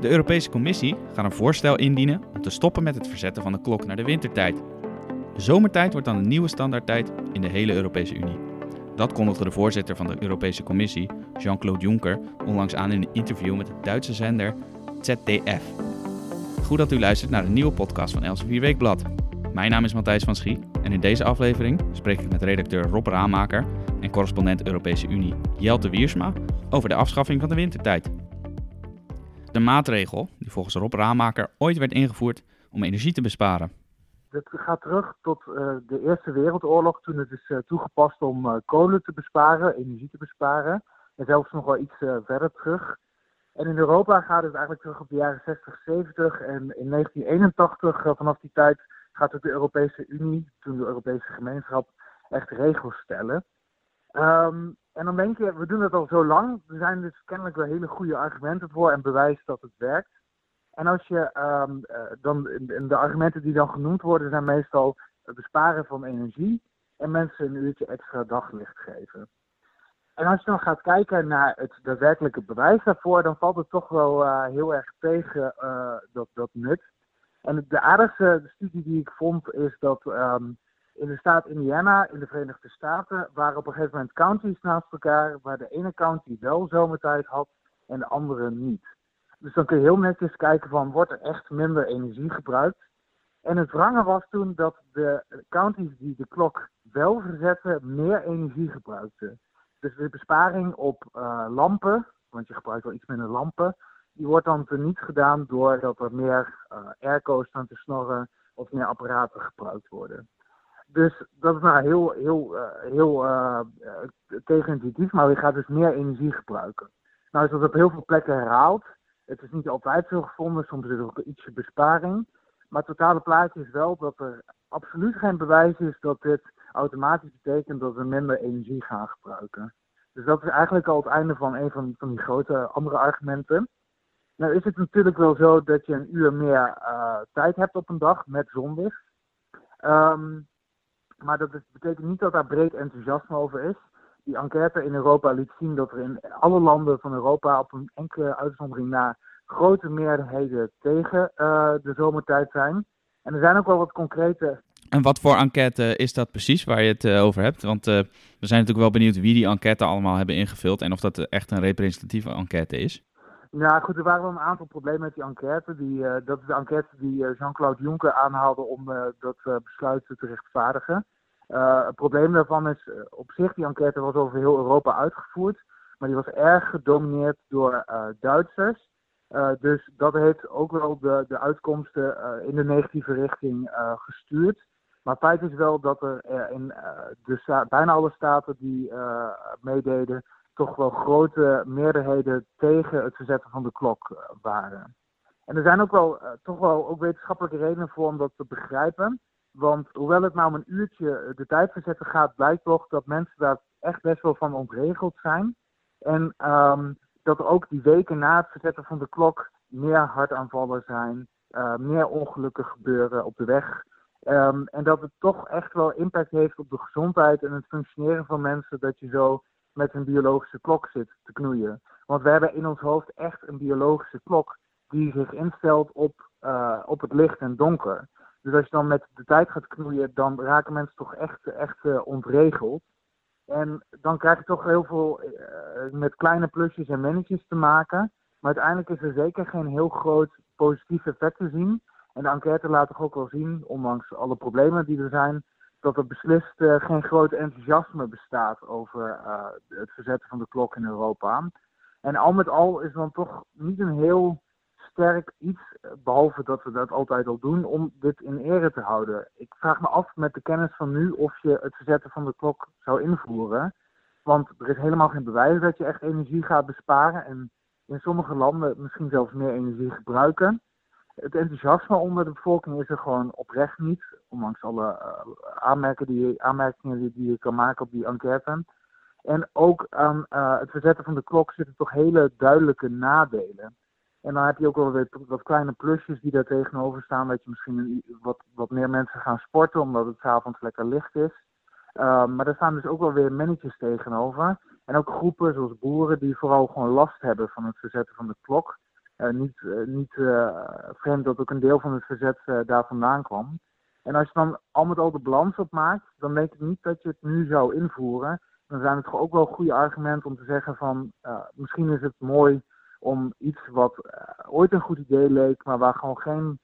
De Europese Commissie gaat een voorstel indienen om te stoppen met het verzetten van de klok naar de wintertijd. De zomertijd wordt dan de nieuwe standaardtijd in de hele Europese Unie. Dat kondigde de voorzitter van de Europese Commissie, Jean-Claude Juncker, onlangs aan in een interview met de Duitse zender ZDF. Goed dat u luistert naar een nieuwe podcast van Elsevier Weekblad. Mijn naam is Matthijs van Schie en in deze aflevering spreek ik met redacteur Rob Raamaker en correspondent Europese Unie Jelte Wiersma over de afschaffing van de wintertijd. De maatregel die volgens Rob Raamaker ooit werd ingevoerd om energie te besparen. Het gaat terug tot uh, de Eerste Wereldoorlog, toen het is uh, toegepast om uh, kolen te besparen, energie te besparen. En zelfs nog wel iets verder terug. En in Europa gaat het eigenlijk terug op de jaren 60, 70. En in 1981, vanaf die tijd, gaat ook de Europese Unie, toen de Europese gemeenschap, echt regels stellen. Um, en dan denk je, we doen dat al zo lang. Er zijn dus kennelijk wel hele goede argumenten voor en bewijs dat het werkt. En als je um, uh, dan, de argumenten die dan genoemd worden, zijn meestal het besparen van energie en mensen een uurtje extra daglicht geven. En als je dan gaat kijken naar het daadwerkelijke bewijs daarvoor, dan valt het toch wel uh, heel erg tegen uh, dat, dat nut. En de aardigste studie die ik vond is dat um, in de staat Indiana in de Verenigde Staten waren op een gegeven moment counties naast elkaar, waar de ene county wel zomertijd had en de andere niet. Dus dan kun je heel netjes kijken van, wordt er echt minder energie gebruikt? En het wrange was toen dat de counties die de klok wel verzetten, meer energie gebruikten. Dus de besparing op uh, lampen, want je gebruikt wel iets minder lampen, die wordt dan niet gedaan doordat er meer uh, airco's staan te snorren of meer apparaten gebruikt worden. Dus dat is nou heel, heel, uh, heel uh, tegenintuïtief, maar je gaat dus meer energie gebruiken. Nou is dat op heel veel plekken herhaald. Het is niet altijd zo gevonden, soms is er ook ietsje besparing. Maar het totale plaatje is wel dat er absoluut geen bewijs is dat dit automatisch betekent dat we minder energie gaan gebruiken. Dus dat is eigenlijk al het einde van een van, van die grote andere argumenten. Nou is het natuurlijk wel zo dat je een uur meer tijd hebt op een dag met zonlicht. Um, maar dat betekent niet dat daar breed enthousiasme over is. Die enquête in Europa liet zien dat er in alle landen van Europa op een enkele uitzondering na grote meerderheden tegen uh, de zomertijd zijn. En er zijn ook wel wat concrete. En wat voor enquête is dat precies waar je het uh, over hebt? Want uh, we zijn natuurlijk wel benieuwd wie die enquête allemaal hebben ingevuld en of dat echt een representatieve enquête is. Ja, goed, er waren wel een aantal problemen met die enquête. Die, uh, dat is de enquête die Jean-Claude Juncker aanhaalde om uh, dat besluit te rechtvaardigen. het probleem daarvan is, op zich, die enquête was over heel Europa uitgevoerd. Maar die was erg gedomineerd door Duitsers. dus dat heeft ook wel de, de uitkomsten in de negatieve richting gestuurd. Maar feit is wel dat er in de bijna alle staten die meededen toch wel grote meerderheden tegen het verzetten van de klok uh, waren. En er zijn ook wel uh, toch wel ook wetenschappelijke redenen voor om dat te begrijpen. Want hoewel het nou om een uurtje de tijd verzetten gaat, blijkt toch dat mensen daar echt best wel van ontregeld zijn. En um, dat ook die weken na het verzetten van de klok meer hartaanvallen zijn, meer ongelukken gebeuren op de weg. Um, en dat het toch echt wel impact heeft op de gezondheid en het functioneren van mensen, dat je zo met een biologische klok zit te knoeien. Want we hebben in ons hoofd echt een biologische klok die zich instelt op, uh, op het licht en donker. Dus als je dan met de tijd gaat knoeien, dan raken mensen toch echt, echt uh, ontregeld. En dan krijg je toch heel veel uh, met kleine plusjes en minnetjes te maken. Maar uiteindelijk is er zeker geen heel groot positief effect te zien. En de enquête laat toch ook wel zien, ondanks alle problemen die er zijn, dat er beslist uh, geen groot enthousiasme bestaat over uh, het verzetten van de klok in Europa. En al met al is dan toch niet een heel sterk iets, behalve dat we dat altijd al doen, om dit in ere te houden. Ik vraag me af met de kennis van nu of je het verzetten van de klok zou invoeren. Want er is helemaal geen bewijs dat je echt energie gaat besparen. En in sommige landen misschien zelfs meer energie gebruiken het enthousiasme onder de bevolking is er gewoon oprecht niet. Ondanks alle uh, aanmerkingen, die, die, je kan maken op die enquête. En ook aan uh, het verzetten van de klok zitten toch hele duidelijke nadelen. En dan heb je ook wel weer wat kleine plusjes die daar tegenover staan. Dat je misschien wat, wat meer mensen gaan sporten omdat het s'avonds lekker licht is. Uh, maar er staan dus ook wel weer mannetjes tegenover. En ook groepen zoals boeren die vooral gewoon last hebben van het verzetten van de klok. Niet niet vreemd dat ook een deel van het verzet daar vandaan kwam. En als je dan al met al de balans opmaakt, dan denk ik niet dat je het nu zou invoeren. Dan zijn het toch ook wel goede argumenten om te zeggen van misschien is het mooi om iets wat ooit een goed idee leek, maar waar gewoon geen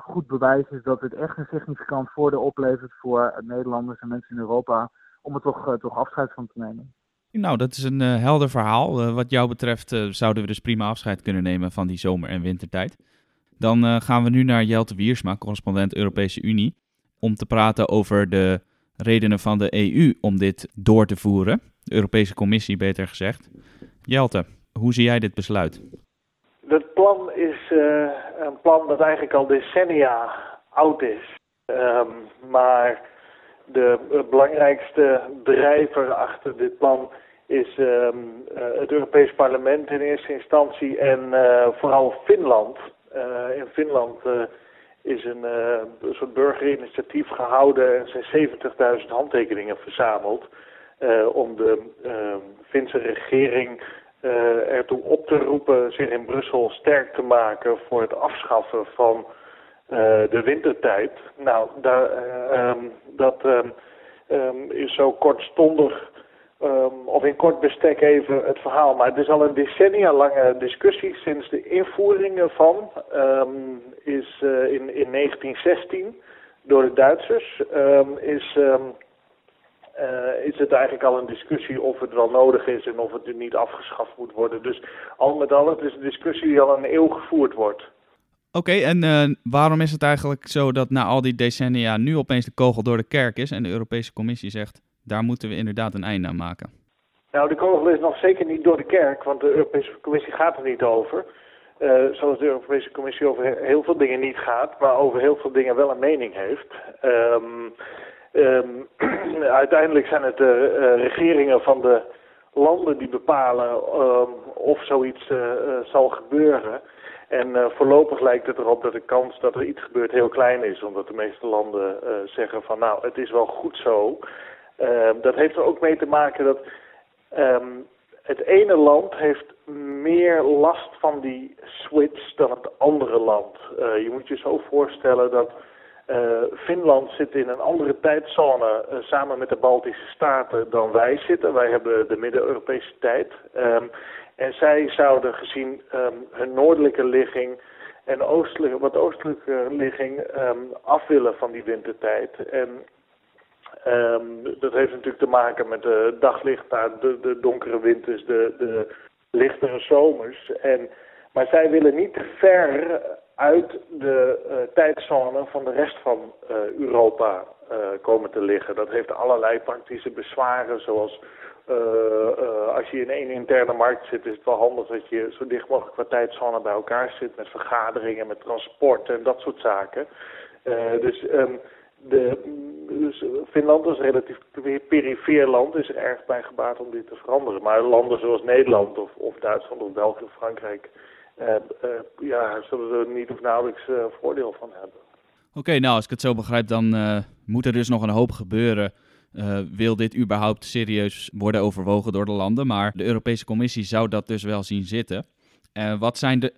goed bewijs is dat het echt een significant voordeel oplevert voor Nederlanders en mensen in Europa om er toch, toch afscheid van te nemen. Nou, dat is een uh, helder verhaal. wat jou betreft zouden we dus prima afscheid kunnen nemen van die zomer- en wintertijd. Dan gaan we nu naar Jelte Wiersma, correspondent Europese Unie, om te praten over de redenen van de EU om dit door te voeren. De Europese Commissie, beter gezegd. Jelte, hoe zie jij dit besluit? Het plan is een plan dat eigenlijk al decennia oud is. Um, maar de belangrijkste drijver achter dit plan is um, het Europees Parlement in eerste instantie en uh, vooral Finland. in Finland is een, soort burgerinitiatief gehouden en zijn 70.000 handtekeningen verzameld om de ehm, Finse regering uh, ertoe op te roepen zich in Brussel sterk te maken voor het afschaffen van de wintertijd. Nou, daar, um, dat um, is zo kortstondig um, of in kort bestek even het verhaal. Maar het is al een decennia lange discussie sinds de invoering ervan is in, in 1916 door de Duitsers. is uh, is het eigenlijk al een discussie of het wel nodig is en of het er niet afgeschaft moet worden. Dus al met al, het is een discussie die al een eeuw gevoerd wordt. Oké, en uh, waarom is het eigenlijk zo dat na al die decennia nu opeens de kogel door de kerk is en de Europese Commissie zegt, daar moeten we inderdaad een einde aan maken? Nou, de kogel is nog zeker niet door de kerk, want de Europese Commissie gaat er niet over. Uh, zoals de Europese Commissie over heel veel dingen niet gaat, maar over heel veel dingen wel een mening heeft. Um, Um, uiteindelijk zijn het de uh, regeringen van de landen die bepalen um, of zoiets zal gebeuren. En voorlopig lijkt het erop dat de kans dat er iets gebeurt heel klein is. Omdat de meeste landen zeggen van nou het is wel goed zo. Ehm, dat heeft er ook mee te maken dat het ene land heeft meer last van die switch dan het andere land. je moet je zo voorstellen dat uh, Finland zit in een andere tijdzone uh, samen met de Baltische Staten dan wij zitten. Wij hebben de Midden-Europese tijd. Um, en zij zouden gezien um, hun noordelijke ligging en oostelijke, wat oostelijke ligging um, af willen van die wintertijd. En dat heeft natuurlijk te maken met de daglicht, de, de donkere winters, de, de lichtere zomers. En, maar zij willen niet te ver uit de uh, tijdzone van de rest van uh, Europa komen te liggen. Dat heeft allerlei praktische bezwaren, zoals als je in één interne markt zit, is het wel handig dat je zo dicht mogelijk qua tijdzone bij elkaar zit, met vergaderingen, met transport en dat soort zaken. dus, um, de, dus Finland is een relatief perifeer land, is er erg bij gebaat om dit te veranderen. Maar landen zoals Nederland of, of Duitsland of België of Frankrijk uh, ja, zullen er niet of nauwelijks uh, voordeel van hebben. Oké, nou als ik het zo begrijp, dan moet er dus nog een hoop gebeuren. wil dit überhaupt serieus worden overwogen door de landen? Maar de Europese Commissie zou dat dus wel zien zitten. wat zijn de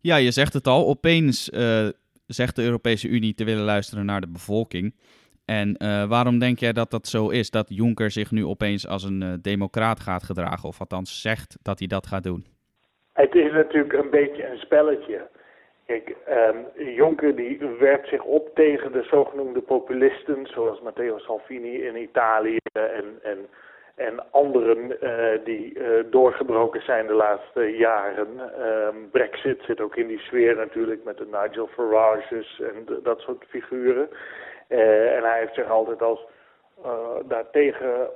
Ja, je zegt het al. Opeens uh, zegt de Europese Unie te willen luisteren naar de bevolking. En uh, waarom denk jij dat dat zo is? Dat Juncker zich nu opeens als een uh, democraat gaat gedragen, of althans zegt dat hij dat gaat doen? Het is natuurlijk een beetje een spelletje. Kijk, um, Juncker die werpt zich op tegen de zogenoemde populisten, zoals Matteo Salvini in Italië en, en, en anderen uh, die uh, doorgebroken zijn de laatste jaren. Um, Brexit zit ook in die sfeer natuurlijk met de Nigel Farage's en dat soort figuren. Uh, en hij heeft zich altijd als daartegen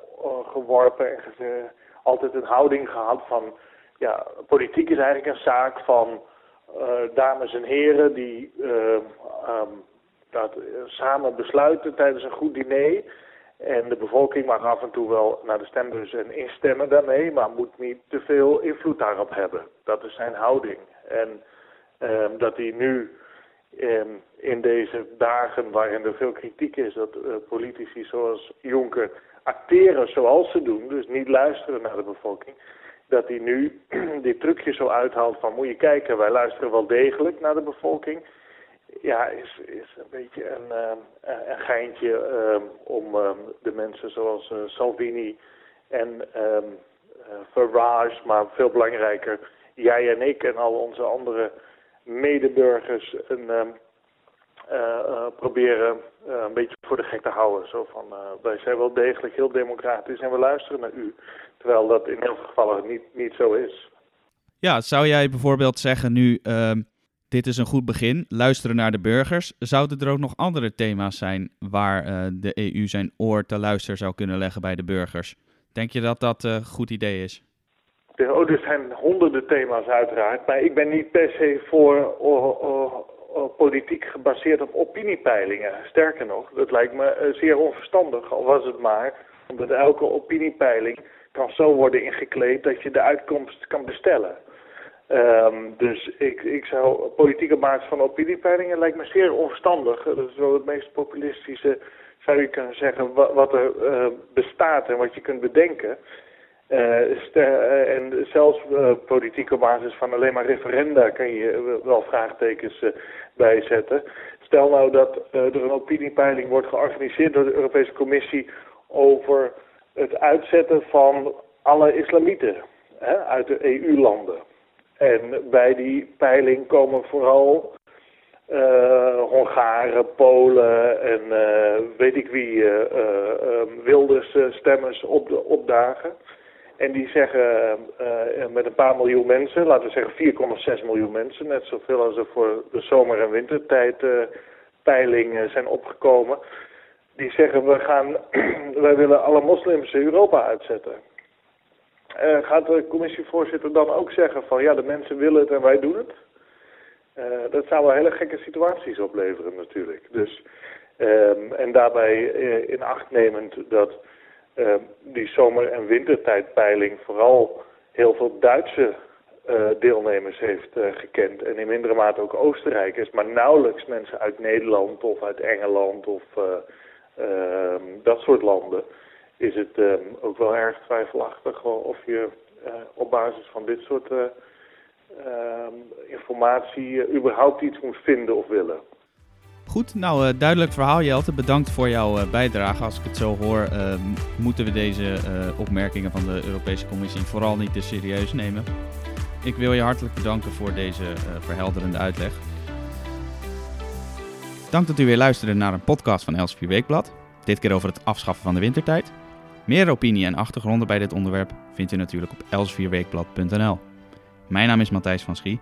geworpen en altijd een houding gehad van ja, politiek is eigenlijk een zaak van dames en heren die um, dat samen besluiten tijdens een goed diner. En de bevolking mag af en toe wel naar de stembus en instemmen daarmee, maar moet niet te veel invloed daarop hebben. Dat is zijn houding. En um, dat hij nu um, in deze dagen waarin er veel kritiek is dat uh, politici zoals Jonker acteren zoals ze doen, dus niet luisteren naar de bevolking, dat hij nu dit trucje zo uithaalt van moet je kijken, wij luisteren wel degelijk naar de bevolking. Ja, is, is een beetje een, uh, een geintje uh, om uh, de mensen zoals eh, Salvini en ehm, eh, Farage, maar veel belangrijker, jij en ik en al onze andere medeburgers een, ehm, uh, proberen een beetje voor de gek te houden. Zo van, wij zijn wel degelijk heel democratisch en we luisteren naar u. Terwijl dat in heel veel gevallen niet, niet zo is. Ja, zou jij bijvoorbeeld zeggen nu, dit is een goed begin, luisteren naar de burgers. Zouden er ook nog andere thema's zijn waar uh, de EU zijn oor te luisteren zou kunnen leggen bij de burgers? Denk je dat dat een goed idee is? Oh, er zijn honderden thema's uiteraard, maar ik ben niet per se voor politiek gebaseerd op opiniepeilingen. Sterker nog, dat lijkt me uh, zeer onverstandig, al was het maar omdat elke opiniepeiling kan zo worden ingekleed dat je de uitkomst kan bestellen. Um, dus ik, ik zou politieke basis van opiniepeilingen lijkt me zeer onverstandig. Dat is wel het meest populistische, zou je kunnen zeggen, wat, er uh, bestaat en wat je kunt bedenken. Uh, en zelfs uh, politieke basis van alleen maar referenda kan je wel vraagtekens bijzetten. Stel nou dat er een opiniepeiling wordt georganiseerd door de Europese Commissie over het uitzetten van alle islamieten hè, uit de EU-landen. En bij die peiling komen vooral uh, Hongaren, Polen en uh, weet ik wie uh, Wilders stemmers op de, opdagen. En die zeggen met een paar miljoen mensen, laten we zeggen 4,6 miljoen mensen, net zoveel als er voor de zomer- en wintertijd peiling zijn opgekomen die zeggen we gaan, wij willen alle moslims Europa uitzetten. Uh, gaat de commissievoorzitter dan ook zeggen van ja, de mensen willen het en wij doen het? Uh, dat zou wel hele gekke situaties opleveren natuurlijk. Dus, um, en daarbij uh, in acht nemend dat ehm, die zomer- en wintertijdpeiling vooral heel veel Duitse deelnemers heeft gekend. En in mindere mate ook Oostenrijkers, maar nauwelijks mensen uit Nederland of uit Engeland of uh, dat soort landen is het uh, ook wel erg twijfelachtig of je uh, op basis van dit soort uh, informatie überhaupt iets moet vinden of willen. Goed, nou duidelijk verhaal Jelte. Bedankt voor jouw bijdrage. Als ik het zo hoor, moeten we deze opmerkingen van de Europese Commissie vooral niet te serieus nemen. Ik wil je hartelijk bedanken voor deze verhelderende uitleg. Dank dat u weer luisterde naar een podcast van Elsevier Weekblad. Dit keer over het afschaffen van de wintertijd. Meer opinie en achtergronden bij dit onderwerp vindt u natuurlijk op elsevierweekblad.nl. Mijn naam is Matthijs van Schie.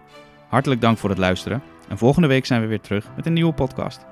Hartelijk dank voor het luisteren en volgende week zijn we weer terug met een nieuwe podcast.